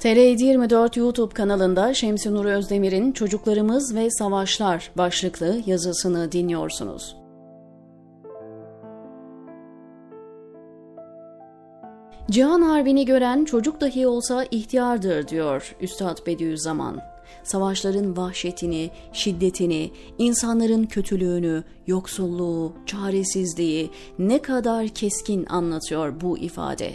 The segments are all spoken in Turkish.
TR24 YouTube kanalında Şemsi Nur Özdemir'in Çocuklarımız ve Savaşlar başlıklı yazısını dinliyorsunuz. Cihan Harbi'ni gören çocuk dahi olsa ihtiyardır diyor Üstad Bediüzzaman. Savaşların vahşetini, şiddetini, insanların kötülüğünü, yoksulluğu, çaresizliği ne kadar keskin anlatıyor bu ifade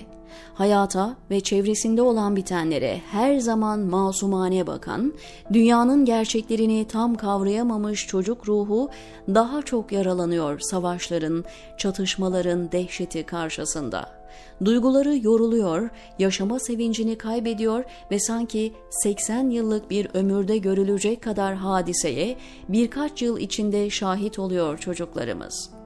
hayata ve çevresinde olan bitenlere her zaman masumane bakan, dünyanın gerçeklerini tam kavrayamamış çocuk ruhu daha çok yaralanıyor savaşların, çatışmaların dehşeti karşısında. Duyguları yoruluyor, yaşama sevincini kaybediyor ve sanki 80 yıllık bir ömürde görülecek kadar hadiseye birkaç yıl içinde şahit oluyor çocuklarımız.''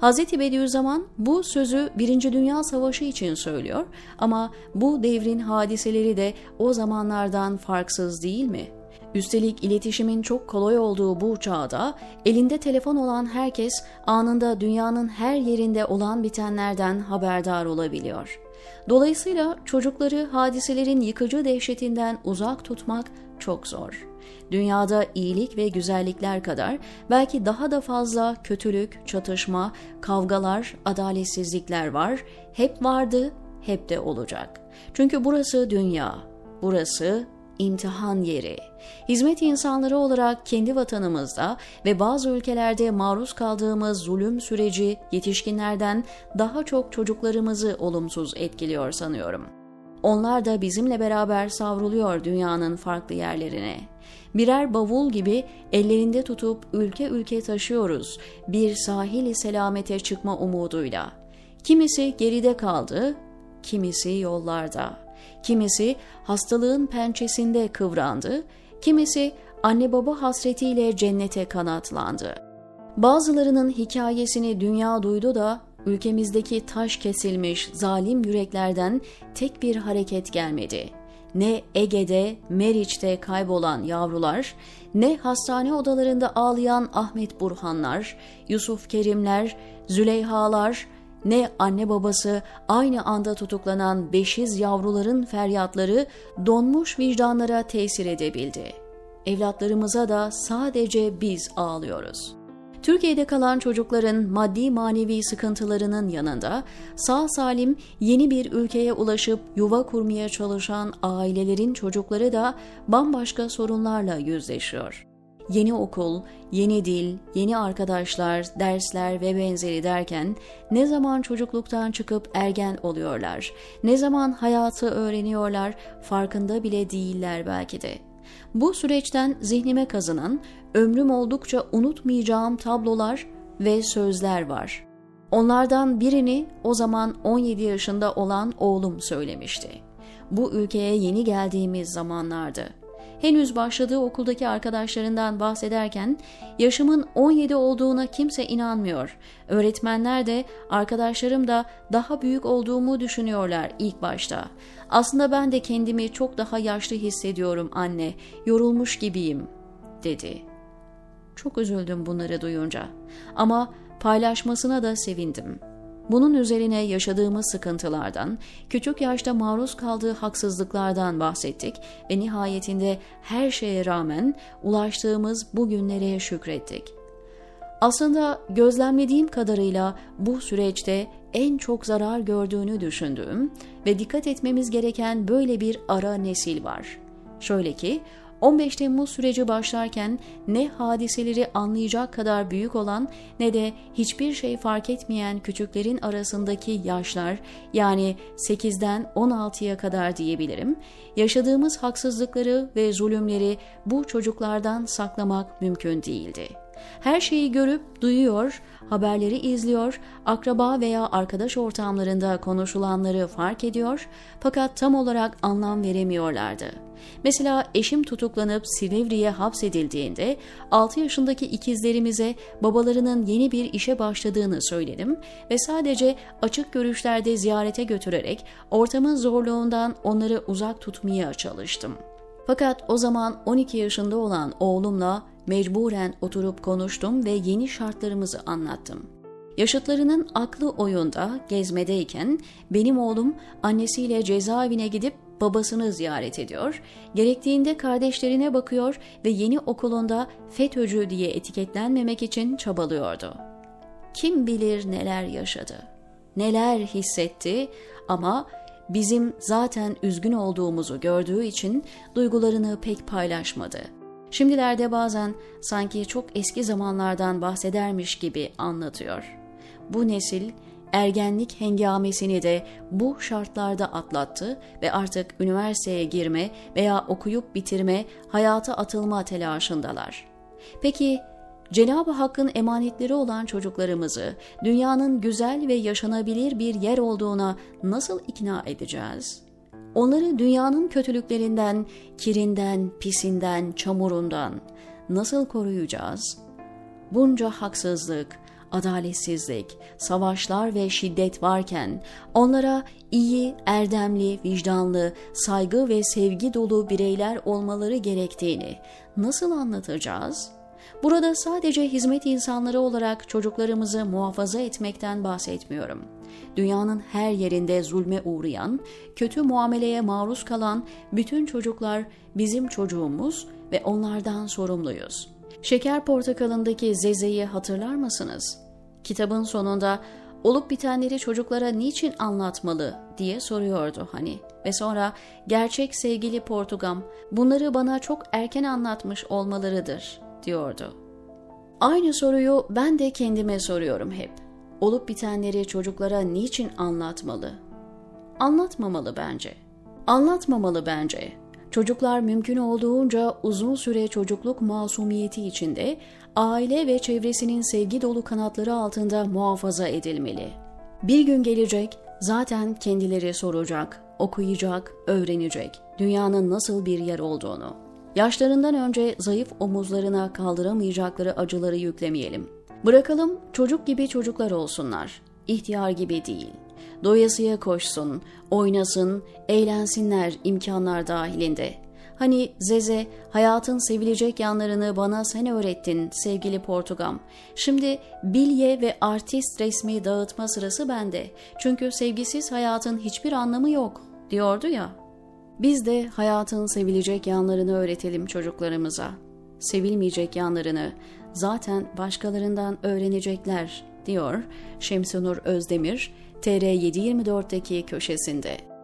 Hz. Bediüzzaman bu sözü Birinci Dünya Savaşı için söylüyor ama bu devrin hadiseleri de o zamanlardan farksız değil mi? Üstelik iletişimin çok kolay olduğu bu çağda elinde telefon olan herkes anında dünyanın her yerinde olan bitenlerden haberdar olabiliyor. Dolayısıyla çocukları hadiselerin yıkıcı dehşetinden uzak tutmak çok zor. Dünyada iyilik ve güzellikler kadar belki daha da fazla kötülük, çatışma, kavgalar, adaletsizlikler var. Hep vardı, hep de olacak. Çünkü burası dünya, burası imtihan yeri. Hizmet insanları olarak kendi vatanımızda ve bazı ülkelerde maruz kaldığımız zulüm süreci yetişkinlerden daha çok çocuklarımızı olumsuz etkiliyor sanıyorum. Onlar da bizimle beraber savruluyor dünyanın farklı yerlerine. Birer bavul gibi ellerinde tutup ülke ülke taşıyoruz bir sahili selamete çıkma umuduyla. Kimisi geride kaldı, kimisi yollarda. Kimisi hastalığın pençesinde kıvrandı, kimisi anne baba hasretiyle cennete kanatlandı. Bazılarının hikayesini dünya duydu da ülkemizdeki taş kesilmiş zalim yüreklerden tek bir hareket gelmedi. Ne Ege'de, Meriç'te kaybolan yavrular, ne hastane odalarında ağlayan Ahmet Burhanlar, Yusuf Kerimler, Züleyhalar, ne anne babası aynı anda tutuklanan beşiz yavruların feryatları donmuş vicdanlara tesir edebildi. Evlatlarımıza da sadece biz ağlıyoruz.'' Türkiye'de kalan çocukların maddi manevi sıkıntılarının yanında sağ salim yeni bir ülkeye ulaşıp yuva kurmaya çalışan ailelerin çocukları da bambaşka sorunlarla yüzleşiyor. Yeni okul, yeni dil, yeni arkadaşlar, dersler ve benzeri derken ne zaman çocukluktan çıkıp ergen oluyorlar, ne zaman hayatı öğreniyorlar farkında bile değiller belki de. Bu süreçten zihnime kazınan, ömrüm oldukça unutmayacağım tablolar ve sözler var. Onlardan birini o zaman 17 yaşında olan oğlum söylemişti. Bu ülkeye yeni geldiğimiz zamanlardı. Henüz başladığı okuldaki arkadaşlarından bahsederken yaşımın 17 olduğuna kimse inanmıyor. Öğretmenler de arkadaşlarım da daha büyük olduğumu düşünüyorlar ilk başta. Aslında ben de kendimi çok daha yaşlı hissediyorum anne, yorulmuş gibiyim, dedi. Çok üzüldüm bunları duyunca ama paylaşmasına da sevindim.'' Bunun üzerine yaşadığımız sıkıntılardan, küçük yaşta maruz kaldığı haksızlıklardan bahsettik ve nihayetinde her şeye rağmen ulaştığımız bu günlere şükrettik. Aslında gözlemlediğim kadarıyla bu süreçte en çok zarar gördüğünü düşündüğüm ve dikkat etmemiz gereken böyle bir ara nesil var. Şöyle ki 15 Temmuz süreci başlarken ne hadiseleri anlayacak kadar büyük olan ne de hiçbir şey fark etmeyen küçüklerin arasındaki yaşlar yani 8'den 16'ya kadar diyebilirim, yaşadığımız haksızlıkları ve zulümleri bu çocuklardan saklamak mümkün değildi.'' Her şeyi görüp duyuyor, haberleri izliyor, akraba veya arkadaş ortamlarında konuşulanları fark ediyor fakat tam olarak anlam veremiyorlardı. Mesela eşim tutuklanıp Silivri'ye hapsedildiğinde 6 yaşındaki ikizlerimize babalarının yeni bir işe başladığını söyledim ve sadece açık görüşlerde ziyarete götürerek ortamın zorluğundan onları uzak tutmaya çalıştım. Fakat o zaman 12 yaşında olan oğlumla mecburen oturup konuştum ve yeni şartlarımızı anlattım. Yaşıtlarının aklı oyunda gezmedeyken benim oğlum annesiyle cezaevine gidip babasını ziyaret ediyor, gerektiğinde kardeşlerine bakıyor ve yeni okulunda FETÖ'cü diye etiketlenmemek için çabalıyordu. Kim bilir neler yaşadı, neler hissetti ama bizim zaten üzgün olduğumuzu gördüğü için duygularını pek paylaşmadı. Şimdilerde bazen sanki çok eski zamanlardan bahsedermiş gibi anlatıyor. Bu nesil ergenlik hengamesini de bu şartlarda atlattı ve artık üniversiteye girme veya okuyup bitirme, hayata atılma telaşındalar. Peki Cenab-ı Hakk'ın emanetleri olan çocuklarımızı dünyanın güzel ve yaşanabilir bir yer olduğuna nasıl ikna edeceğiz? Onları dünyanın kötülüklerinden, kirinden, pisinden, çamurundan nasıl koruyacağız? Bunca haksızlık, adaletsizlik, savaşlar ve şiddet varken onlara iyi, erdemli, vicdanlı, saygı ve sevgi dolu bireyler olmaları gerektiğini nasıl anlatacağız? Burada sadece hizmet insanları olarak çocuklarımızı muhafaza etmekten bahsetmiyorum. Dünyanın her yerinde zulme uğrayan, kötü muameleye maruz kalan bütün çocuklar bizim çocuğumuz ve onlardan sorumluyuz. Şeker Portakalı'ndaki Zeze'yi hatırlar mısınız? Kitabın sonunda olup bitenleri çocuklara niçin anlatmalı diye soruyordu hani. Ve sonra gerçek sevgili Portugam bunları bana çok erken anlatmış olmalarıdır diyordu. Aynı soruyu ben de kendime soruyorum hep. Olup bitenleri çocuklara niçin anlatmalı? Anlatmamalı bence. Anlatmamalı bence. Çocuklar mümkün olduğunca uzun süre çocukluk masumiyeti içinde aile ve çevresinin sevgi dolu kanatları altında muhafaza edilmeli. Bir gün gelecek, zaten kendileri soracak, okuyacak, öğrenecek dünyanın nasıl bir yer olduğunu. Yaşlarından önce zayıf omuzlarına kaldıramayacakları acıları yüklemeyelim. Bırakalım çocuk gibi çocuklar olsunlar, ihtiyar gibi değil. Doyasıya koşsun, oynasın, eğlensinler imkanlar dahilinde. Hani Zeze, hayatın sevilecek yanlarını bana sen öğrettin sevgili Portugam. Şimdi bilye ve artist resmi dağıtma sırası bende. Çünkü sevgisiz hayatın hiçbir anlamı yok, diyordu ya. Biz de hayatın sevilecek yanlarını öğretelim çocuklarımıza. Sevilmeyecek yanlarını zaten başkalarından öğrenecekler, diyor Şemsunur Özdemir, TR724'deki köşesinde.